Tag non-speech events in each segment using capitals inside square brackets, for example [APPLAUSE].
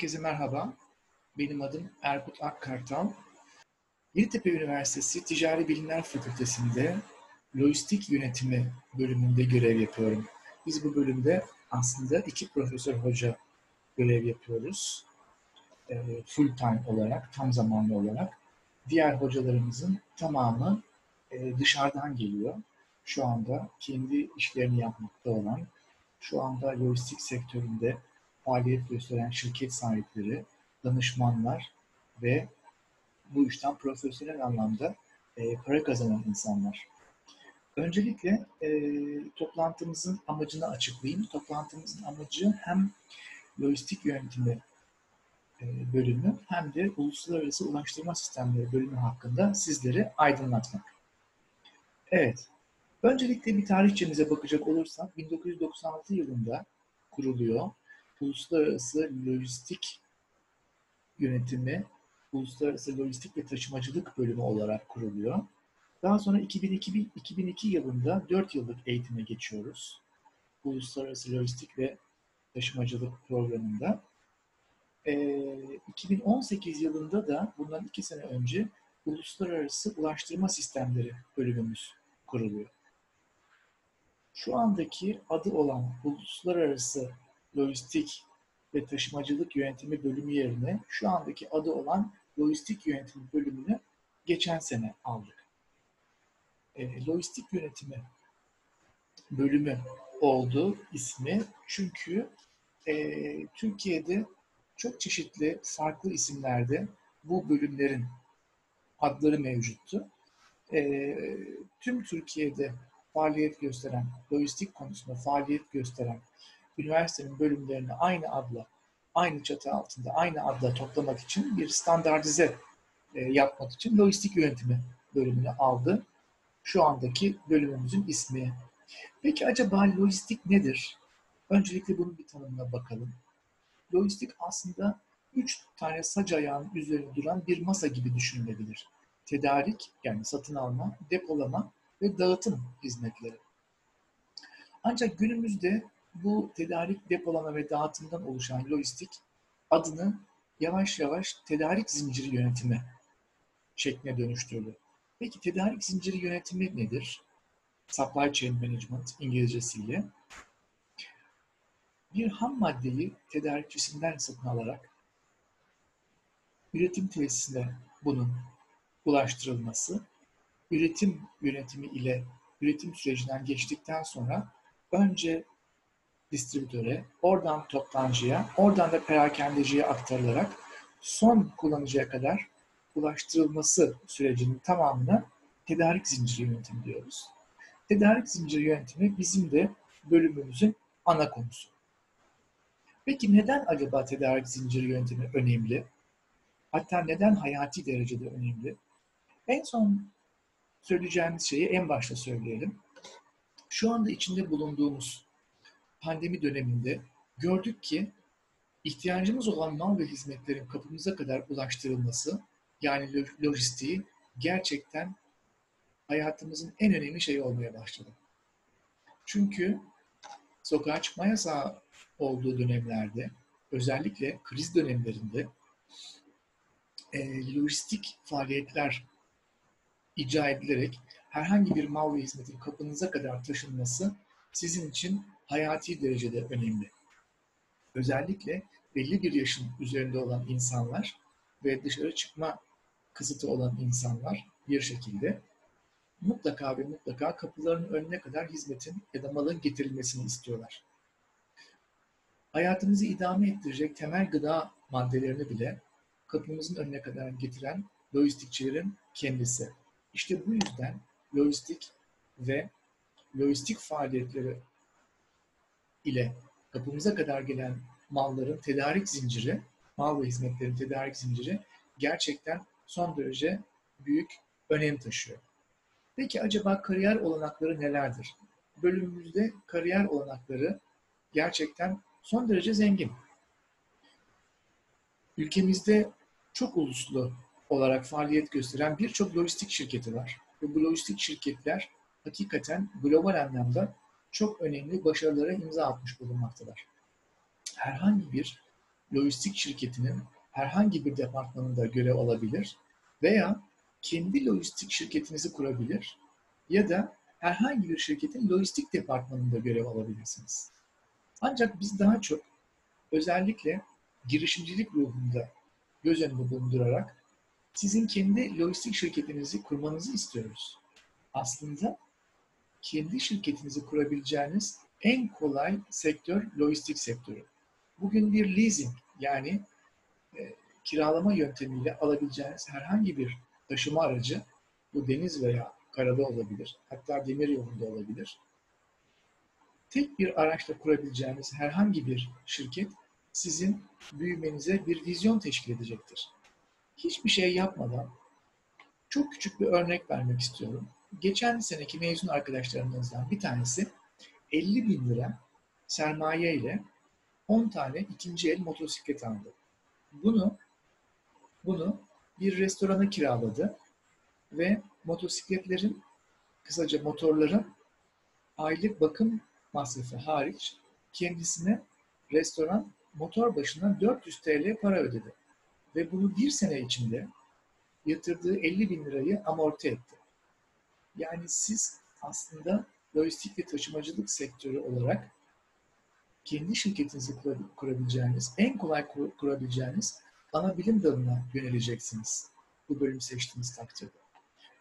Herkese merhaba. Benim adım Erkut Akkartal. Yeditepe Üniversitesi Ticari Bilimler Fakültesi'nde Lojistik Yönetimi bölümünde görev yapıyorum. Biz bu bölümde aslında iki profesör hoca görev yapıyoruz. E, full time olarak, tam zamanlı olarak. Diğer hocalarımızın tamamı e, dışarıdan geliyor. Şu anda kendi işlerini yapmakta olan, şu anda lojistik sektöründe faaliyet gösteren şirket sahipleri, danışmanlar ve bu işten profesyonel anlamda e, para kazanan insanlar. Öncelikle e, toplantımızın amacını açıklayayım. Toplantımızın amacı hem lojistik yönetimi e, bölümü hem de uluslararası ulaştırma sistemleri bölümü hakkında sizleri aydınlatmak. Evet, öncelikle bir tarihçemize bakacak olursak 1996 yılında kuruluyor Uluslararası Lojistik Yönetimi, Uluslararası Lojistik ve Taşımacılık Bölümü olarak kuruluyor. Daha sonra 2002, 2002 yılında 4 yıllık eğitime geçiyoruz. Uluslararası Lojistik ve Taşımacılık Programı'nda. Ee, 2018 yılında da bundan 2 sene önce Uluslararası Ulaştırma Sistemleri bölümümüz kuruluyor. Şu andaki adı olan Uluslararası Lojistik ve Taşımacılık Yönetimi bölümü yerine şu andaki adı olan Lojistik Yönetimi bölümünü geçen sene aldık. E, lojistik Yönetimi bölümü oldu ismi çünkü e, Türkiye'de çok çeşitli farklı isimlerde bu bölümlerin adları mevcuttu. E, tüm Türkiye'de faaliyet gösteren, lojistik konusunda faaliyet gösteren üniversitenin bölümlerini aynı adla, aynı çatı altında, aynı adla toplamak için bir standartize e, yapmak için lojistik yönetimi bölümünü aldı. Şu andaki bölümümüzün ismi. Peki acaba lojistik nedir? Öncelikle bunun bir tanımına bakalım. Lojistik aslında üç tane sac ayağının üzerinde duran bir masa gibi düşünülebilir. Tedarik yani satın alma, depolama ve dağıtım hizmetleri. Ancak günümüzde bu tedarik, depolama ve dağıtımdan oluşan lojistik adını yavaş yavaş tedarik zinciri yönetimi şekline dönüştürdü. Peki tedarik zinciri yönetimi nedir? Supply Chain Management İngilizcesiyle. Bir ham maddeyi tedarikçisinden satın alarak üretim tesisine bunun ulaştırılması, üretim yönetimi ile üretim sürecinden geçtikten sonra önce distribütöre, oradan toptancıya, oradan da perakendeciye aktarılarak son kullanıcıya kadar ulaştırılması sürecinin tamamına tedarik zinciri yönetimi diyoruz. Tedarik zinciri yönetimi bizim de bölümümüzün ana konusu. Peki neden acaba tedarik zinciri yönetimi önemli? Hatta neden hayati derecede önemli? En son söyleyeceğimiz şeyi en başta söyleyelim. Şu anda içinde bulunduğumuz pandemi döneminde gördük ki ihtiyacımız olan mal ve hizmetlerin kapımıza kadar ulaştırılması yani lojistiği gerçekten hayatımızın en önemli şeyi olmaya başladı. Çünkü sokağa çıkma yasağı olduğu dönemlerde özellikle kriz dönemlerinde e, lojistik faaliyetler icra edilerek herhangi bir mal ve hizmetin kapınıza kadar taşınması sizin için hayati derecede önemli. Özellikle belli bir yaşın üzerinde olan insanlar ve dışarı çıkma kısıtı olan insanlar bir şekilde mutlaka ve mutlaka kapılarının önüne kadar hizmetin ya da malın getirilmesini istiyorlar. Hayatımızı idame ettirecek temel gıda maddelerini bile kapımızın önüne kadar getiren lojistikçilerin kendisi. İşte bu yüzden lojistik ve lojistik faaliyetleri ile kapımıza kadar gelen malların tedarik zinciri, mal ve hizmetlerin tedarik zinciri gerçekten son derece büyük önem taşıyor. Peki acaba kariyer olanakları nelerdir? Bölümümüzde kariyer olanakları gerçekten son derece zengin. Ülkemizde çok uluslu olarak faaliyet gösteren birçok lojistik şirketi var. Ve bu lojistik şirketler hakikaten global anlamda çok önemli başarılara imza atmış bulunmaktalar. Herhangi bir lojistik şirketinin herhangi bir departmanında görev alabilir veya kendi lojistik şirketinizi kurabilir ya da herhangi bir şirketin lojistik departmanında görev alabilirsiniz. Ancak biz daha çok özellikle girişimcilik ruhunda göz önünde bulundurarak sizin kendi lojistik şirketinizi kurmanızı istiyoruz. Aslında kendi şirketinizi kurabileceğiniz en kolay sektör lojistik sektörü. Bugün bir leasing yani e, kiralama yöntemiyle alabileceğiniz herhangi bir taşıma aracı bu deniz veya karada olabilir. Hatta demir yolunda olabilir. Tek bir araçla kurabileceğiniz herhangi bir şirket sizin büyümenize bir vizyon teşkil edecektir. Hiçbir şey yapmadan çok küçük bir örnek vermek istiyorum. Geçen seneki mezun arkadaşlarımızdan bir tanesi 50 bin lira sermaye ile 10 tane ikinci el motosiklet aldı. Bunu bunu bir restorana kiraladı ve motosikletlerin kısaca motorların aylık bakım masrafı hariç kendisine restoran motor başına 400 TL para ödedi. Ve bunu bir sene içinde yatırdığı 50 bin lirayı amorti etti. Yani siz aslında lojistik ve taşımacılık sektörü olarak kendi şirketinizi kurabileceğiniz, en kolay kurabileceğiniz ana bilim dalına yöneleceksiniz bu bölümü seçtiğiniz takdirde.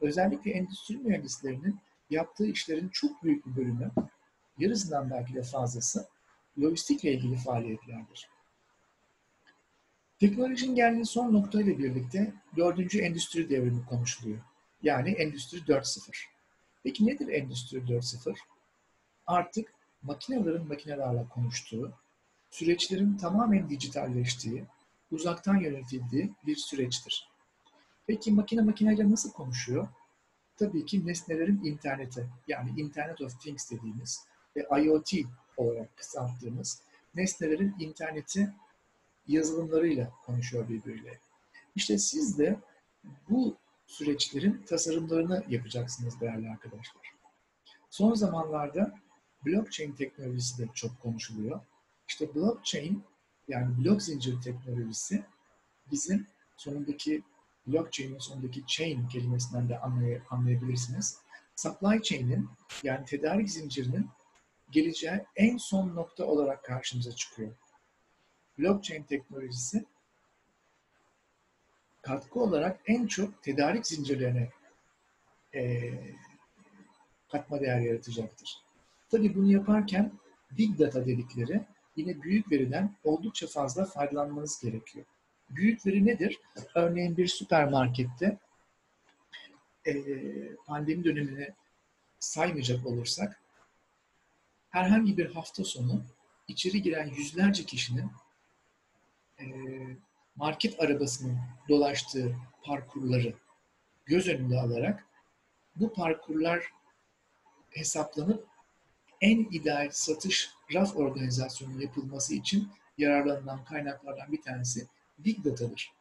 Özellikle endüstri mühendislerinin yaptığı işlerin çok büyük bir bölümü, yarısından belki de fazlası lojistikle ilgili faaliyetlerdir. Teknolojinin geldiği son noktayla birlikte dördüncü endüstri devrimi konuşuluyor. Yani Endüstri 4.0. Peki nedir Endüstri 4.0? Artık makinelerin makinelerle konuştuğu, süreçlerin tamamen dijitalleştiği, uzaktan yönetildiği bir süreçtir. Peki makine makineyle nasıl konuşuyor? Tabii ki nesnelerin interneti, yani Internet of Things dediğimiz ve IoT olarak kısalttığımız nesnelerin interneti yazılımlarıyla konuşuyor birbiriyle. İşte siz de bu süreçlerin tasarımlarını yapacaksınız değerli arkadaşlar. Son zamanlarda blockchain teknolojisi de çok konuşuluyor. İşte blockchain yani blok zincir teknolojisi bizim sonundaki blockchain'in sonundaki chain kelimesinden de anlay anlayabilirsiniz. Supply chain'in yani tedarik zincirinin geleceği en son nokta olarak karşımıza çıkıyor. Blockchain teknolojisi katkı olarak en çok tedarik zincirlerine e, katma değer yaratacaktır. Tabii bunu yaparken Big Data dedikleri yine büyük veriden oldukça fazla faydalanmanız gerekiyor. Büyük veri nedir? Örneğin bir süpermarkette e, pandemi dönemini saymayacak olursak herhangi bir hafta sonu içeri giren yüzlerce kişinin e, market arabasının dolaştığı parkurları göz önünde alarak bu parkurlar hesaplanıp en ideal satış raf organizasyonu yapılması için yararlanılan kaynaklardan bir tanesi Big Data'dır.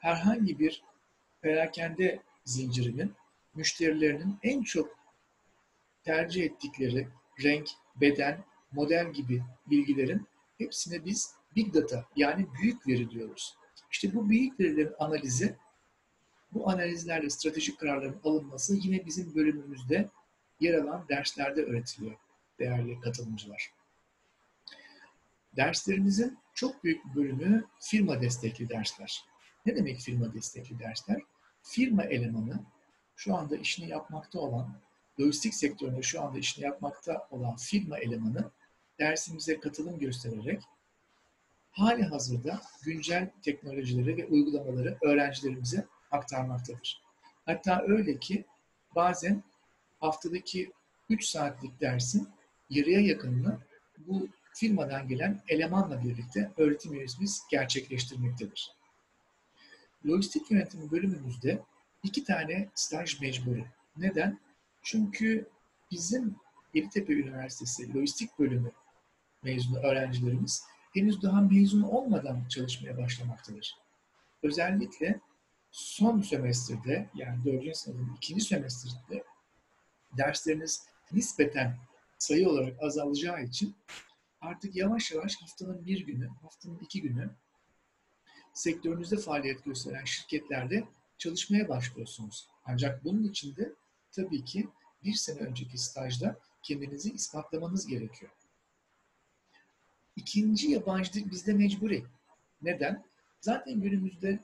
Herhangi bir perakende zincirinin müşterilerinin en çok tercih ettikleri renk, beden, model gibi bilgilerin hepsine biz Big Data yani büyük veri diyoruz. İşte bu büyük verilerin analizi, bu analizlerle stratejik kararların alınması yine bizim bölümümüzde yer alan derslerde öğretiliyor değerli katılımcılar. Derslerimizin çok büyük bir bölümü firma destekli dersler. Ne demek firma destekli dersler? Firma elemanı şu anda işini yapmakta olan, lojistik sektöründe şu anda işini yapmakta olan firma elemanı dersimize katılım göstererek hali hazırda güncel teknolojileri ve uygulamaları öğrencilerimize aktarmaktadır. Hatta öyle ki bazen haftadaki 3 saatlik dersin yarıya yakınını bu firmadan gelen elemanla birlikte öğretim üyesimiz gerçekleştirmektedir. Lojistik yönetimi bölümümüzde iki tane staj mecburi. Neden? Çünkü bizim Yeditepe Üniversitesi Lojistik Bölümü mezunu öğrencilerimiz henüz daha mezun olmadan çalışmaya başlamaktadır. Özellikle son sömestrde yani dördüncü sınıfın ikinci sömestrde dersleriniz nispeten sayı olarak azalacağı için artık yavaş yavaş haftanın bir günü, haftanın iki günü sektörünüzde faaliyet gösteren şirketlerde çalışmaya başlıyorsunuz. Ancak bunun için de tabii ki bir sene önceki stajda kendinizi ispatlamanız gerekiyor. İkinci yabancı dil bizde mecburi. Neden? Zaten günümüzde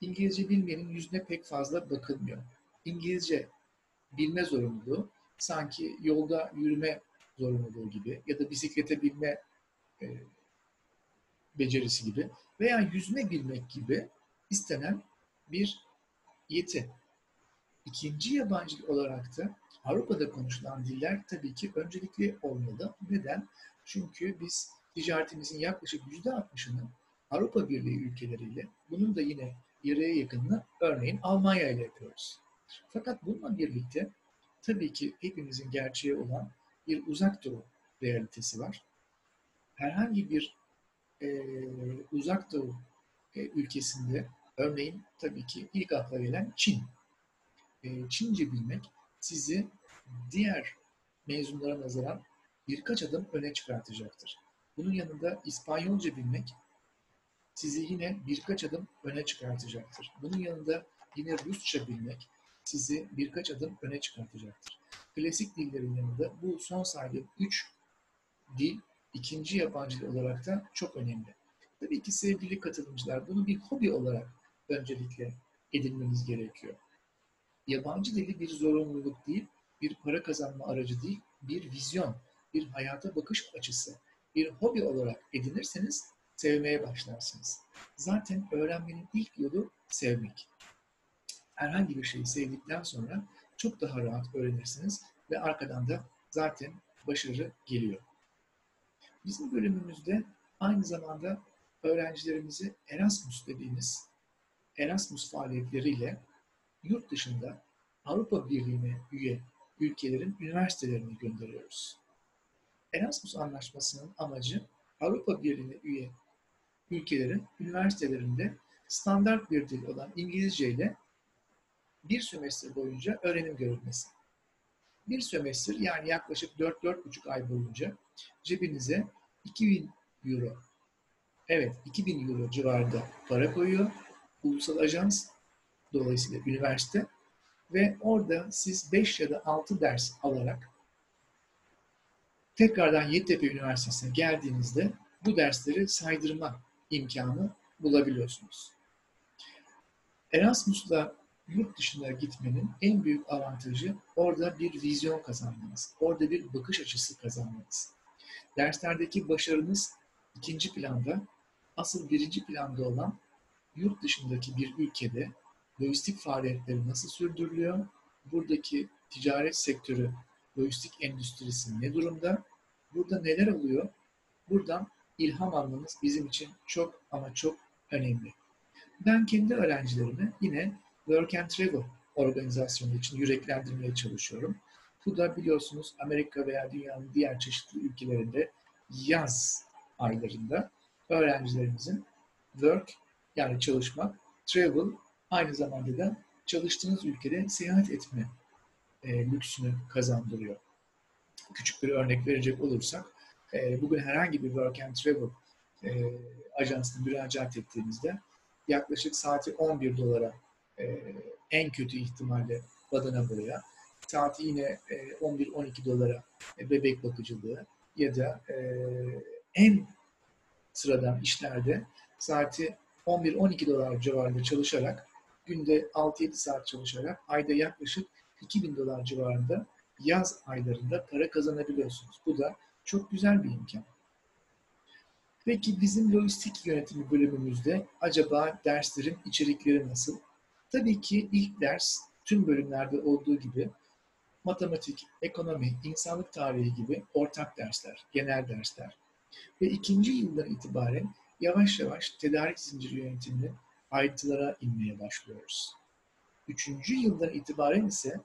İngilizce bilmeyenin yüzüne pek fazla bakılmıyor. İngilizce bilme zorunluluğu sanki yolda yürüme zorunluluğu gibi ya da bisiklete binme e, becerisi gibi veya yüzme bilmek gibi istenen bir yeti. İkinci yabancı olarak da Avrupa'da konuşulan diller tabii ki öncelikli olmalı. Neden? Çünkü biz ticaretimizin yaklaşık %60'ını Avrupa Birliği ülkeleriyle, bunun da yine yarıya yakınını örneğin Almanya ile yapıyoruz. Fakat bununla birlikte tabii ki hepimizin gerçeği olan bir uzak doğu realitesi var. Herhangi bir e, uzak doğu e, ülkesinde örneğin tabii ki ilk akla gelen Çin. E, Çince bilmek sizi diğer mezunlara nazaran birkaç adım öne çıkartacaktır. Bunun yanında İspanyolca bilmek sizi yine birkaç adım öne çıkartacaktır. Bunun yanında yine Rusça bilmek sizi birkaç adım öne çıkartacaktır. Klasik dillerin yanında bu son saydığım üç dil ikinci yabancı dil olarak da çok önemli. Tabii ki sevgili katılımcılar bunu bir hobi olarak öncelikle edinmeniz gerekiyor. Yabancı dili bir zorunluluk değil, bir para kazanma aracı değil, bir vizyon, bir hayata bakış açısı, bir hobi olarak edinirseniz sevmeye başlarsınız. Zaten öğrenmenin ilk yolu sevmek. Herhangi bir şeyi sevdikten sonra çok daha rahat öğrenirsiniz ve arkadan da zaten başarı geliyor. Bizim bölümümüzde aynı zamanda öğrencilerimizi Erasmus dediğimiz Erasmus faaliyetleriyle yurt dışında Avrupa Birliği'ne üye ülkelerin üniversitelerine gönderiyoruz. Erasmus Anlaşması'nın amacı Avrupa Birliği'ne üye ülkelerin üniversitelerinde standart bir dil olan İngilizce ile bir sömestr boyunca öğrenim görülmesi. Bir sömestr yani yaklaşık 4-4,5 ay boyunca cebinize 2000 euro, evet 2000 euro civarında para koyuyor. Ulusal ajans, dolayısıyla üniversite ve orada siz 5 ya da 6 ders alarak tekrardan Yeditepe Üniversitesi'ne geldiğinizde bu dersleri saydırma imkanı bulabiliyorsunuz. Erasmus'la yurt dışına gitmenin en büyük avantajı orada bir vizyon kazanmanız, orada bir bakış açısı kazanmanız. Derslerdeki başarınız ikinci planda, asıl birinci planda olan yurt dışındaki bir ülkede lojistik faaliyetleri nasıl sürdürülüyor, buradaki ticaret sektörü, lojistik endüstrisi ne durumda, burada neler oluyor, buradan ilham almamız bizim için çok ama çok önemli. Ben kendi öğrencilerimi yine Work and Travel organizasyonu için yüreklendirmeye çalışıyorum. Bu da biliyorsunuz Amerika veya dünyanın diğer çeşitli ülkelerinde yaz aylarında öğrencilerimizin work yani çalışmak, travel aynı zamanda da çalıştığınız ülkede seyahat etme e, lüksünü kazandırıyor. Küçük bir örnek verecek olursak, e, bugün herhangi bir work and travel e, ajansına müracaat ettiğimizde yaklaşık saati 11 dolara e, en kötü ihtimalle badana buraya, saati yine e, 11-12 dolara e, bebek bakıcılığı ya da en sıradan işlerde saati 11-12 dolar civarında çalışarak günde 6-7 saat çalışarak ayda yaklaşık 2000 dolar civarında yaz aylarında para kazanabiliyorsunuz. Bu da çok güzel bir imkan. Peki bizim lojistik yönetimi bölümümüzde acaba derslerin içerikleri nasıl? Tabii ki ilk ders tüm bölümlerde olduğu gibi matematik, ekonomi, insanlık tarihi gibi ortak dersler, genel dersler. Ve ikinci yıldan itibaren yavaş yavaş tedarik zinciri yönetimini ayrıntılara inmeye başlıyoruz. Üçüncü yıldan itibaren ise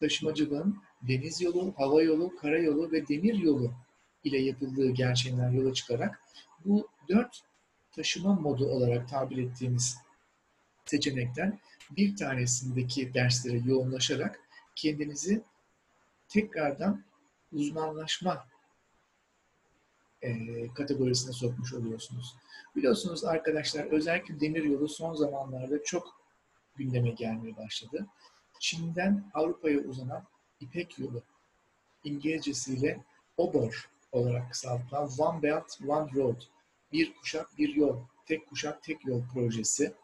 taşımacılığın deniz yolu, hava yolu, karayolu ve demir yolu ile yapıldığı gerçeğinden yola çıkarak bu dört taşıma modu olarak tabir ettiğimiz seçenekten bir tanesindeki derslere yoğunlaşarak kendinizi tekrardan uzmanlaşma e, kategorisine sokmuş oluyorsunuz. Biliyorsunuz arkadaşlar özellikle demiryolu son zamanlarda çok gündeme gelmeye başladı. Çin'den Avrupa'ya uzanan İpek yolu İngilizcesiyle OBOR olarak kısaltılan One Belt One Road bir kuşak bir yol, tek kuşak tek yol projesi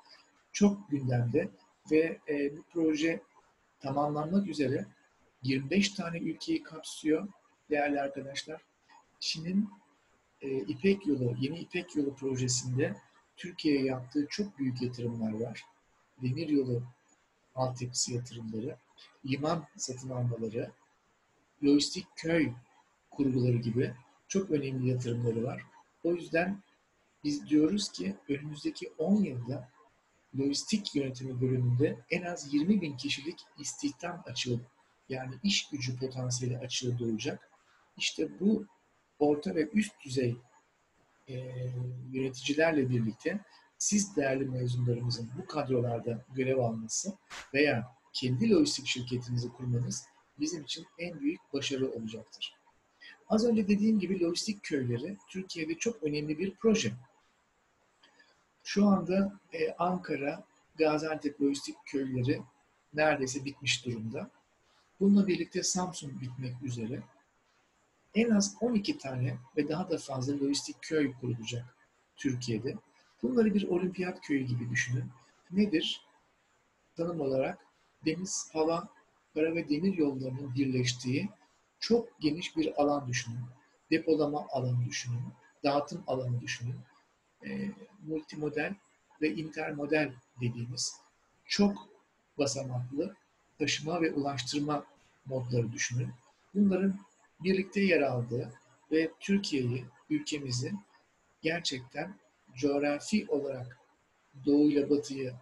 çok gündemde ve e, bu proje tamamlanmak üzere 25 tane ülkeyi kapsıyor değerli arkadaşlar. Çin'in e, İpek Yolu, Yeni İpek Yolu projesinde Türkiye'ye yaptığı çok büyük yatırımlar var. Demir yolu altyapısı yatırımları, liman satın almaları, lojistik köy kurguları gibi çok önemli yatırımları var. O yüzden biz diyoruz ki önümüzdeki 10 yılda lojistik yönetimi bölümünde en az 20 bin kişilik istihdam açığı yani iş gücü potansiyeli açığı doğacak. İşte bu orta ve üst düzey e, yöneticilerle birlikte siz değerli mezunlarımızın bu kadrolarda görev alması veya kendi lojistik şirketinizi kurmanız bizim için en büyük başarı olacaktır. Az önce dediğim gibi lojistik köyleri Türkiye'de çok önemli bir proje. Şu anda e, Ankara, Gaziantep lojistik köyleri neredeyse bitmiş durumda. Bununla birlikte Samsun bitmek üzere. En az 12 tane ve daha da fazla lojistik köy kurulacak Türkiye'de. Bunları bir olimpiyat köyü gibi düşünün. Nedir? Tanım olarak deniz, hava, kara ve demir yollarının birleştiği çok geniş bir alan düşünün. Depolama alanı düşünün. Dağıtım alanı düşünün. E, multimodel ve intermodel dediğimiz çok basamaklı taşıma ve ulaştırma modları düşünün. Bunların birlikte yer aldığı ve Türkiye'yi, ülkemizi gerçekten coğrafi olarak Doğu ile Batı'yı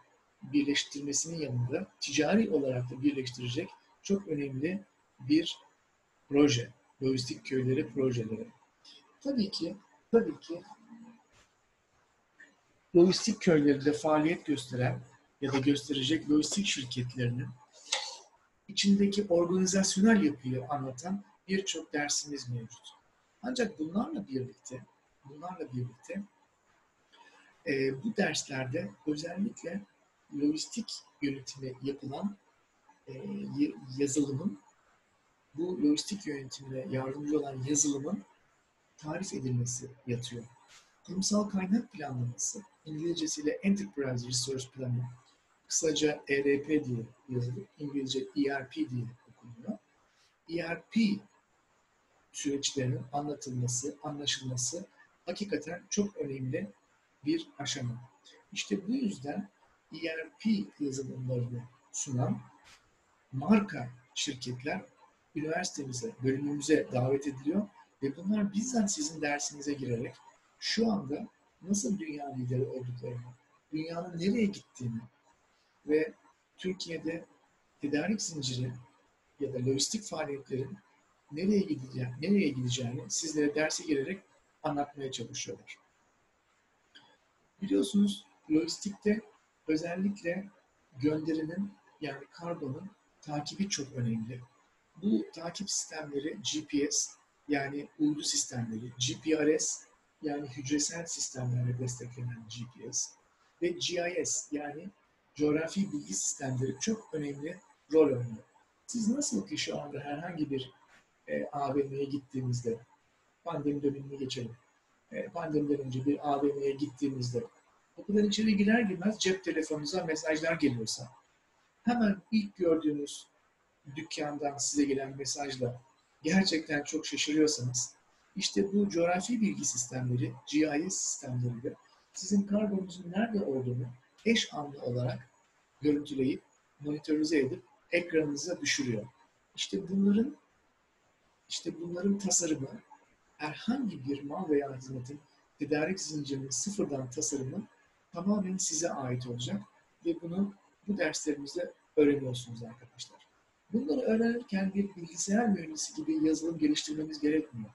birleştirmesinin yanında ticari olarak da birleştirecek çok önemli bir proje. Lojistik köyleri projeleri. Tabii ki, tabii ki lojistik köylerinde faaliyet gösteren ya da gösterecek lojistik şirketlerinin içindeki organizasyonel yapıyı anlatan birçok dersimiz mevcut. Ancak bunlarla birlikte, bunlarla birlikte e, bu derslerde özellikle lojistik yönetimi yapılan e, yazılımın, bu lojistik yönetimine yardımcı olan yazılımın tarif edilmesi yatıyor. Kurumsal kaynak planlaması, İngilizcesiyle Enterprise Resource Planning, kısaca ERP diye yazılır, İngilizce ERP diye okunuyor. ERP süreçlerinin anlatılması, anlaşılması hakikaten çok önemli bir aşama. İşte bu yüzden ERP yazılımlarını sunan marka şirketler üniversitemize, bölümümüze davet ediliyor ve bunlar bizzat sizin dersinize girerek şu anda nasıl dünya lideri olduklarını, dünyanın nereye gittiğini ve Türkiye'de tedarik zinciri ya da lojistik faaliyetlerin nereye gideceğini, nereye gideceğini sizlere derse girerek anlatmaya çalışıyorlar. Biliyorsunuz lojistikte özellikle gönderinin yani karbonun takibi çok önemli. Bu takip sistemleri GPS yani uydu sistemleri, GPRS yani hücresel sistemlerle desteklenen GPS ve GIS yani coğrafi bilgi sistemleri çok önemli rol oynuyor. Siz nasıl ki şu anda herhangi bir e, AVM'ye gittiğimizde, pandemi dönemini geçelim, pandemiden önce bir AVM'ye gittiğimizde okuldan içeri girer girmez cep telefonunuza mesajlar geliyorsa hemen ilk gördüğünüz dükkandan size gelen mesajla gerçekten çok şaşırıyorsanız işte bu coğrafi bilgi sistemleri, GIS sistemleriyle sizin karbonunuzun nerede olduğunu eş anlı olarak görüntüleyip monitörize edip ekranınıza düşürüyor. İşte bunların işte bunların tasarımı herhangi bir mal veya hizmetin tedarik zincirinin sıfırdan tasarımı tamamen size ait olacak ve bunu bu derslerimizde öğreniyorsunuz arkadaşlar. Bunları öğrenirken bir bilgisayar mühendisi gibi yazılım geliştirmemiz gerekmiyor.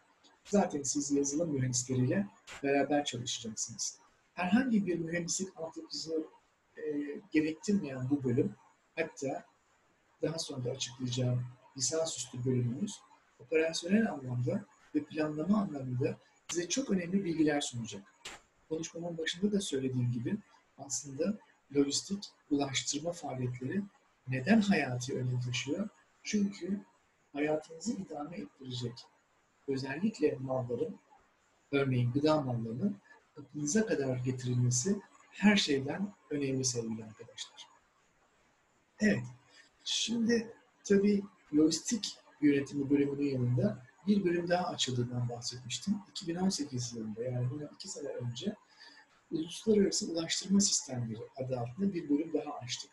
Zaten siz yazılım mühendisleriyle beraber çalışacaksınız. Herhangi bir mühendislik altyapısı e, gerektirmeyen bu bölüm, hatta daha sonra açıklayacağım lisansüstü bölümümüz operasyonel anlamda ve planlama anlamında size çok önemli bilgiler sunacak. Konuşmamın başında da söylediğim gibi aslında lojistik, ulaştırma faaliyetleri neden hayati önem taşıyor? Çünkü hayatınızı idame ettirecek özellikle malların, örneğin gıda mallarının kapınıza kadar getirilmesi her şeyden önemli sevgili arkadaşlar. Evet, şimdi tabii lojistik yönetimi bölümünün yanında bir bölüm daha açıldığından bahsetmiştim. 2018 yılında yani bundan iki sene önce Uluslararası Ulaştırma Sistemleri adı altında bir bölüm daha açtık.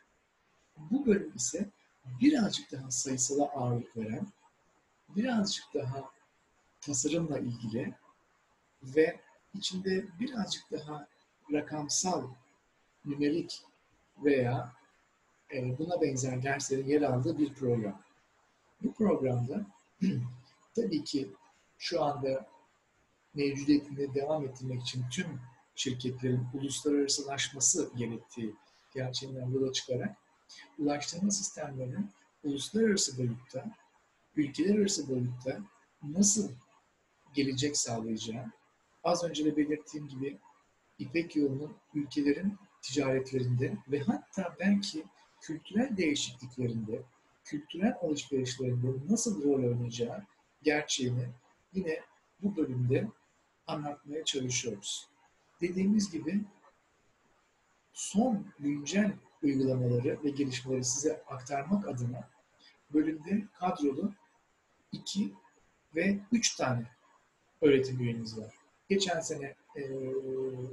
Bu bölüm ise birazcık daha sayısala ağırlık veren, birazcık daha tasarımla ilgili ve içinde birazcık daha rakamsal, nümerik veya e, buna benzer derslerin yer aldığı bir program. Bu programda [CLEARS THROAT] tabii ki şu anda mevcudiyetini devam ettirmek için tüm şirketlerin uluslararasılaşması gerektiği gerçeğinden yola çıkarak ulaştırma sistemlerinin uluslararası boyutta, ülkeler arası boyutta nasıl gelecek sağlayacağı, az önce de belirttiğim gibi İpek yolunun ülkelerin ticaretlerinde ve hatta belki kültürel değişikliklerinde, kültürel alışverişlerinde nasıl rol oynayacağı gerçeğini yine bu bölümde anlatmaya çalışıyoruz. Dediğimiz gibi son güncel uygulamaları ve gelişmeleri size aktarmak adına bölümde kadrolu iki ve üç tane öğretim üyemiz var. Geçen sene e,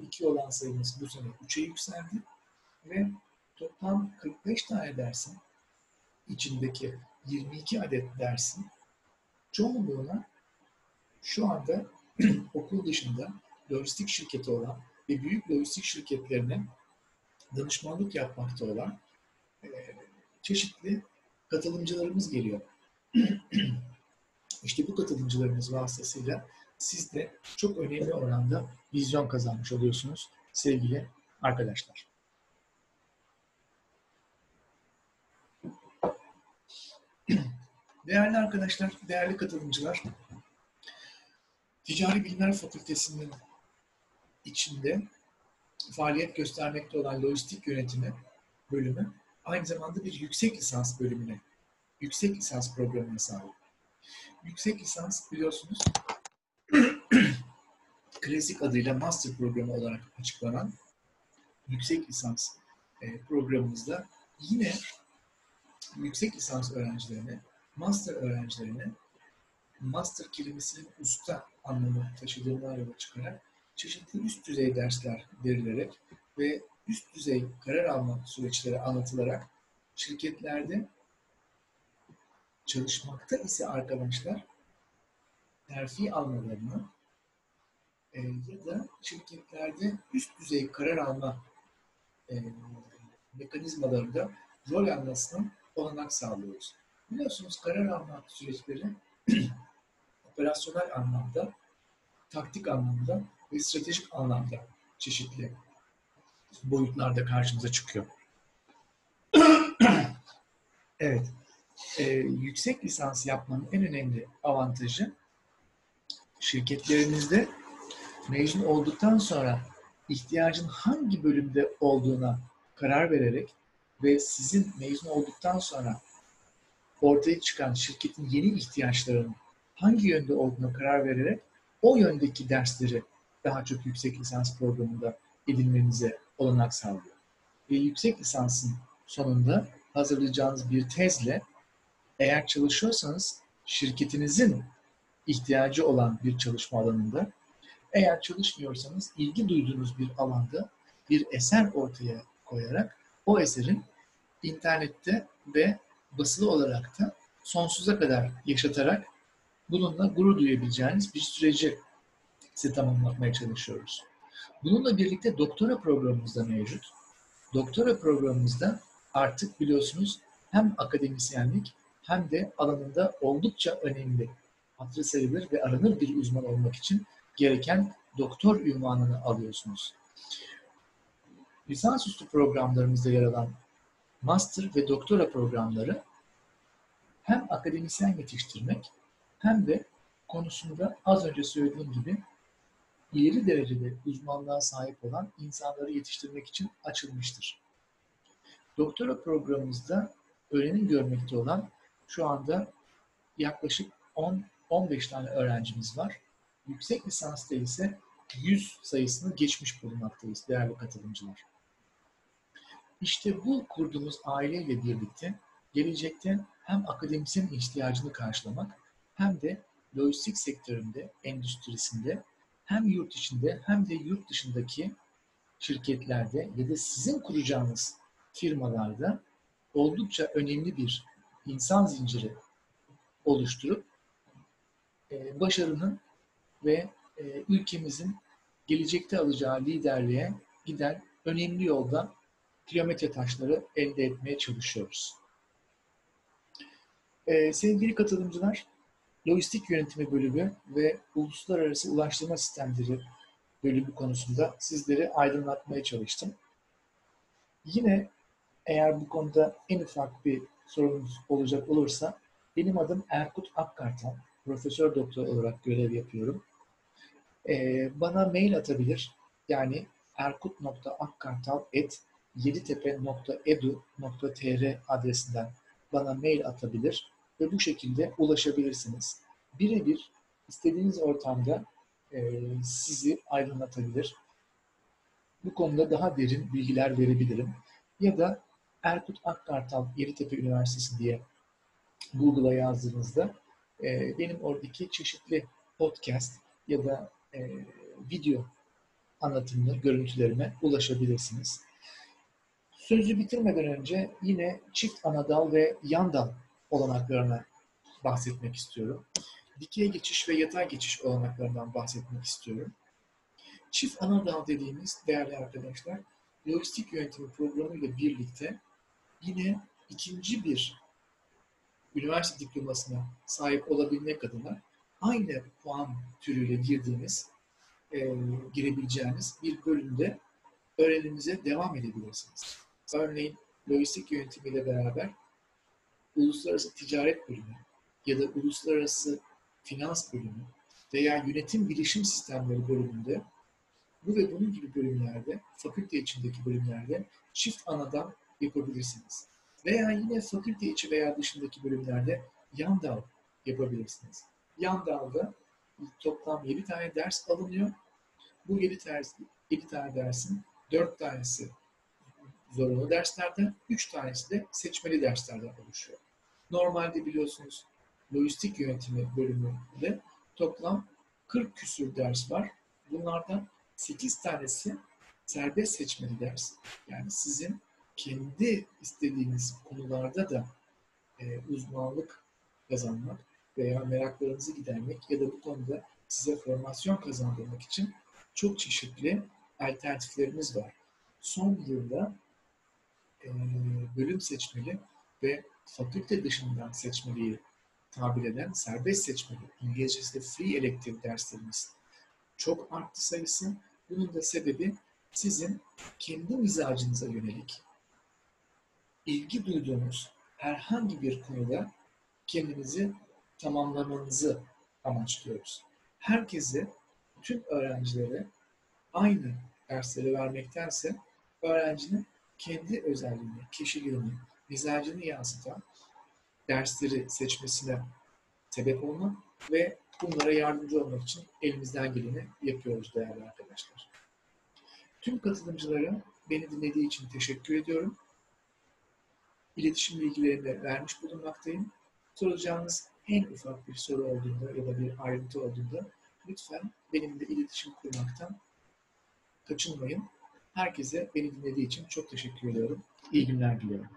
iki olan sayımız bu sene üçe yükseldi ve toplam 45 tane dersin içindeki 22 adet dersin çoğunluğuna şu anda [CLEARS THROAT] okul dışında lojistik şirketi olan ve büyük lojistik şirketlerine danışmanlık yapmakta olan e, çeşitli katılımcılarımız geliyor. [CLEARS THROAT] İşte bu katılımcılarımız vasıtasıyla siz de çok önemli oranda vizyon kazanmış oluyorsunuz sevgili arkadaşlar. Değerli arkadaşlar, değerli katılımcılar, Ticari Bilimler Fakültesi'nin içinde faaliyet göstermekte olan lojistik yönetimi bölümü aynı zamanda bir yüksek lisans bölümüne, yüksek lisans programına sahip. Yüksek lisans biliyorsunuz [CLEARS THROAT] klasik adıyla master programı olarak açıklanan yüksek lisans e, programımızda yine yüksek lisans öğrencilerine, master öğrencilerine master kelimesinin usta anlamı taşıdığından yola çıkarak çeşitli üst düzey dersler verilerek ve üst düzey karar alma süreçleri anlatılarak şirketlerde çalışmakta ise arkadaşlar terfi almalarını e, ya da şirketlerde üst düzey karar alma e, mekanizmalarında rol almasına olanak sağlıyoruz. Biliyorsunuz karar alma süreçleri [CLEARS THROAT] operasyonel anlamda, taktik anlamda ve stratejik anlamda çeşitli boyutlarda karşımıza çıkıyor. [CLEARS THROAT] evet, e, yüksek lisans yapmanın en önemli avantajı şirketlerinizde mezun olduktan sonra ihtiyacın hangi bölümde olduğuna karar vererek ve sizin mezun olduktan sonra ortaya çıkan şirketin yeni ihtiyaçlarının hangi yönde olduğuna karar vererek o yöndeki dersleri daha çok yüksek lisans programında edinmenize olanak sağlıyor. Ve yüksek lisansın sonunda hazırlayacağınız bir tezle eğer çalışıyorsanız şirketinizin ihtiyacı olan bir çalışma alanında eğer çalışmıyorsanız ilgi duyduğunuz bir alanda bir eser ortaya koyarak o eserin internette ve basılı olarak da sonsuza kadar yaşatarak bununla gurur duyabileceğiniz bir süreci size tamamlatmaya çalışıyoruz. Bununla birlikte doktora programımız da mevcut. Doktora programımızda artık biliyorsunuz hem akademisyenlik hem de alanında oldukça önemli, hatırı sayılır ve aranır bir uzman olmak için gereken doktor ünvanını alıyorsunuz. Lisansüstü programlarımızda yer alan master ve doktora programları hem akademisyen yetiştirmek hem de konusunda az önce söylediğim gibi ileri derecede uzmanlığa sahip olan insanları yetiştirmek için açılmıştır. Doktora programımızda öğrenim görmekte olan şu anda yaklaşık 10-15 tane öğrencimiz var. Yüksek lisansta ise 100 sayısını geçmiş bulunmaktayız değerli katılımcılar. İşte bu kurduğumuz aileyle birlikte gelecekte hem akademisyen ihtiyacını karşılamak hem de lojistik sektöründe, endüstrisinde hem yurt içinde hem de yurt dışındaki şirketlerde ya da sizin kuracağınız firmalarda oldukça önemli bir insan zinciri oluşturup e, başarının ve e, ülkemizin gelecekte alacağı liderliğe giden önemli yolda kilometre taşları elde etmeye çalışıyoruz. Ee, sevgili katılımcılar, Lojistik Yönetimi Bölümü ve Uluslararası Ulaştırma Sistemleri bölümü konusunda sizleri aydınlatmaya çalıştım. Yine eğer bu konuda en ufak bir sorunuz olacak olursa benim adım Erkut Akkartal. Profesör doktor olarak görev yapıyorum. Ee, bana mail atabilir. Yani erkut.akkartal.yeditepe.edu.tr adresinden bana mail atabilir ve bu şekilde ulaşabilirsiniz. Birebir istediğiniz ortamda e, sizi aydınlatabilir. Bu konuda daha derin bilgiler verebilirim. Ya da Erkut Akkartal Yeditepe Üniversitesi diye Google'a yazdığınızda e, benim oradaki çeşitli podcast ya da e, video anlatımlı görüntülerime ulaşabilirsiniz. Sözü bitirmeden önce yine çift anadal ve yan dal olanaklarına bahsetmek istiyorum. Dikey geçiş ve yatay geçiş olanaklarından bahsetmek istiyorum. Çift anadal dediğimiz değerli arkadaşlar, lojistik yönetimi programı ile birlikte yine ikinci bir üniversite diplomasına sahip olabilmek adına aynı puan türüyle girdiğimiz, e, girebileceğiniz bir bölümde öğrenimize devam edebilirsiniz. Örneğin lojistik yönetimiyle beraber uluslararası ticaret bölümü ya da uluslararası finans bölümü veya yönetim bilişim sistemleri bölümünde bu ve bunun gibi bölümlerde, fakülte içindeki bölümlerde çift anadan yapabilirsiniz. Veya yine fakülte içi veya dışındaki bölümlerde yan dal yapabilirsiniz. Yan dalda toplam 7 tane ders alınıyor. Bu 7, ders, 7 tane dersin 4 tanesi zorunlu derslerden, 3 tanesi de seçmeli derslerden oluşuyor. Normalde biliyorsunuz lojistik yönetimi bölümünde toplam 40 küsür ders var. Bunlardan 8 tanesi serbest seçmeli ders. Yani sizin kendi istediğiniz konularda da e, uzmanlık kazanmak veya meraklarınızı gidermek ya da bu konuda size formasyon kazandırmak için çok çeşitli alternatiflerimiz var. Son yılda e, bölüm seçmeli ve fakülte dışından seçmeliyi tabir eden serbest seçmeli, İngilizcesi de free elective derslerimiz çok arttı sayısı. Bunun da sebebi sizin kendi mizacınıza yönelik ilgi duyduğunuz herhangi bir konuda kendinizi tamamlamanızı amaçlıyoruz. Herkese, tüm öğrencilere aynı dersleri vermektense öğrencinin kendi özelliğini, kişiliğini, mizacını yansıtan dersleri seçmesine sebep olmak ve bunlara yardımcı olmak için elimizden geleni yapıyoruz değerli arkadaşlar. Tüm katılımcılara beni dinlediği için teşekkür ediyorum. İletişim bilgilerini vermiş bulunmaktayım. Soracağınız en ufak bir soru olduğunda ya da bir ayrıntı olduğunda lütfen benimle iletişim kurmaktan kaçınmayın. Herkese beni dinlediği için çok teşekkür ediyorum. İyi günler diliyorum.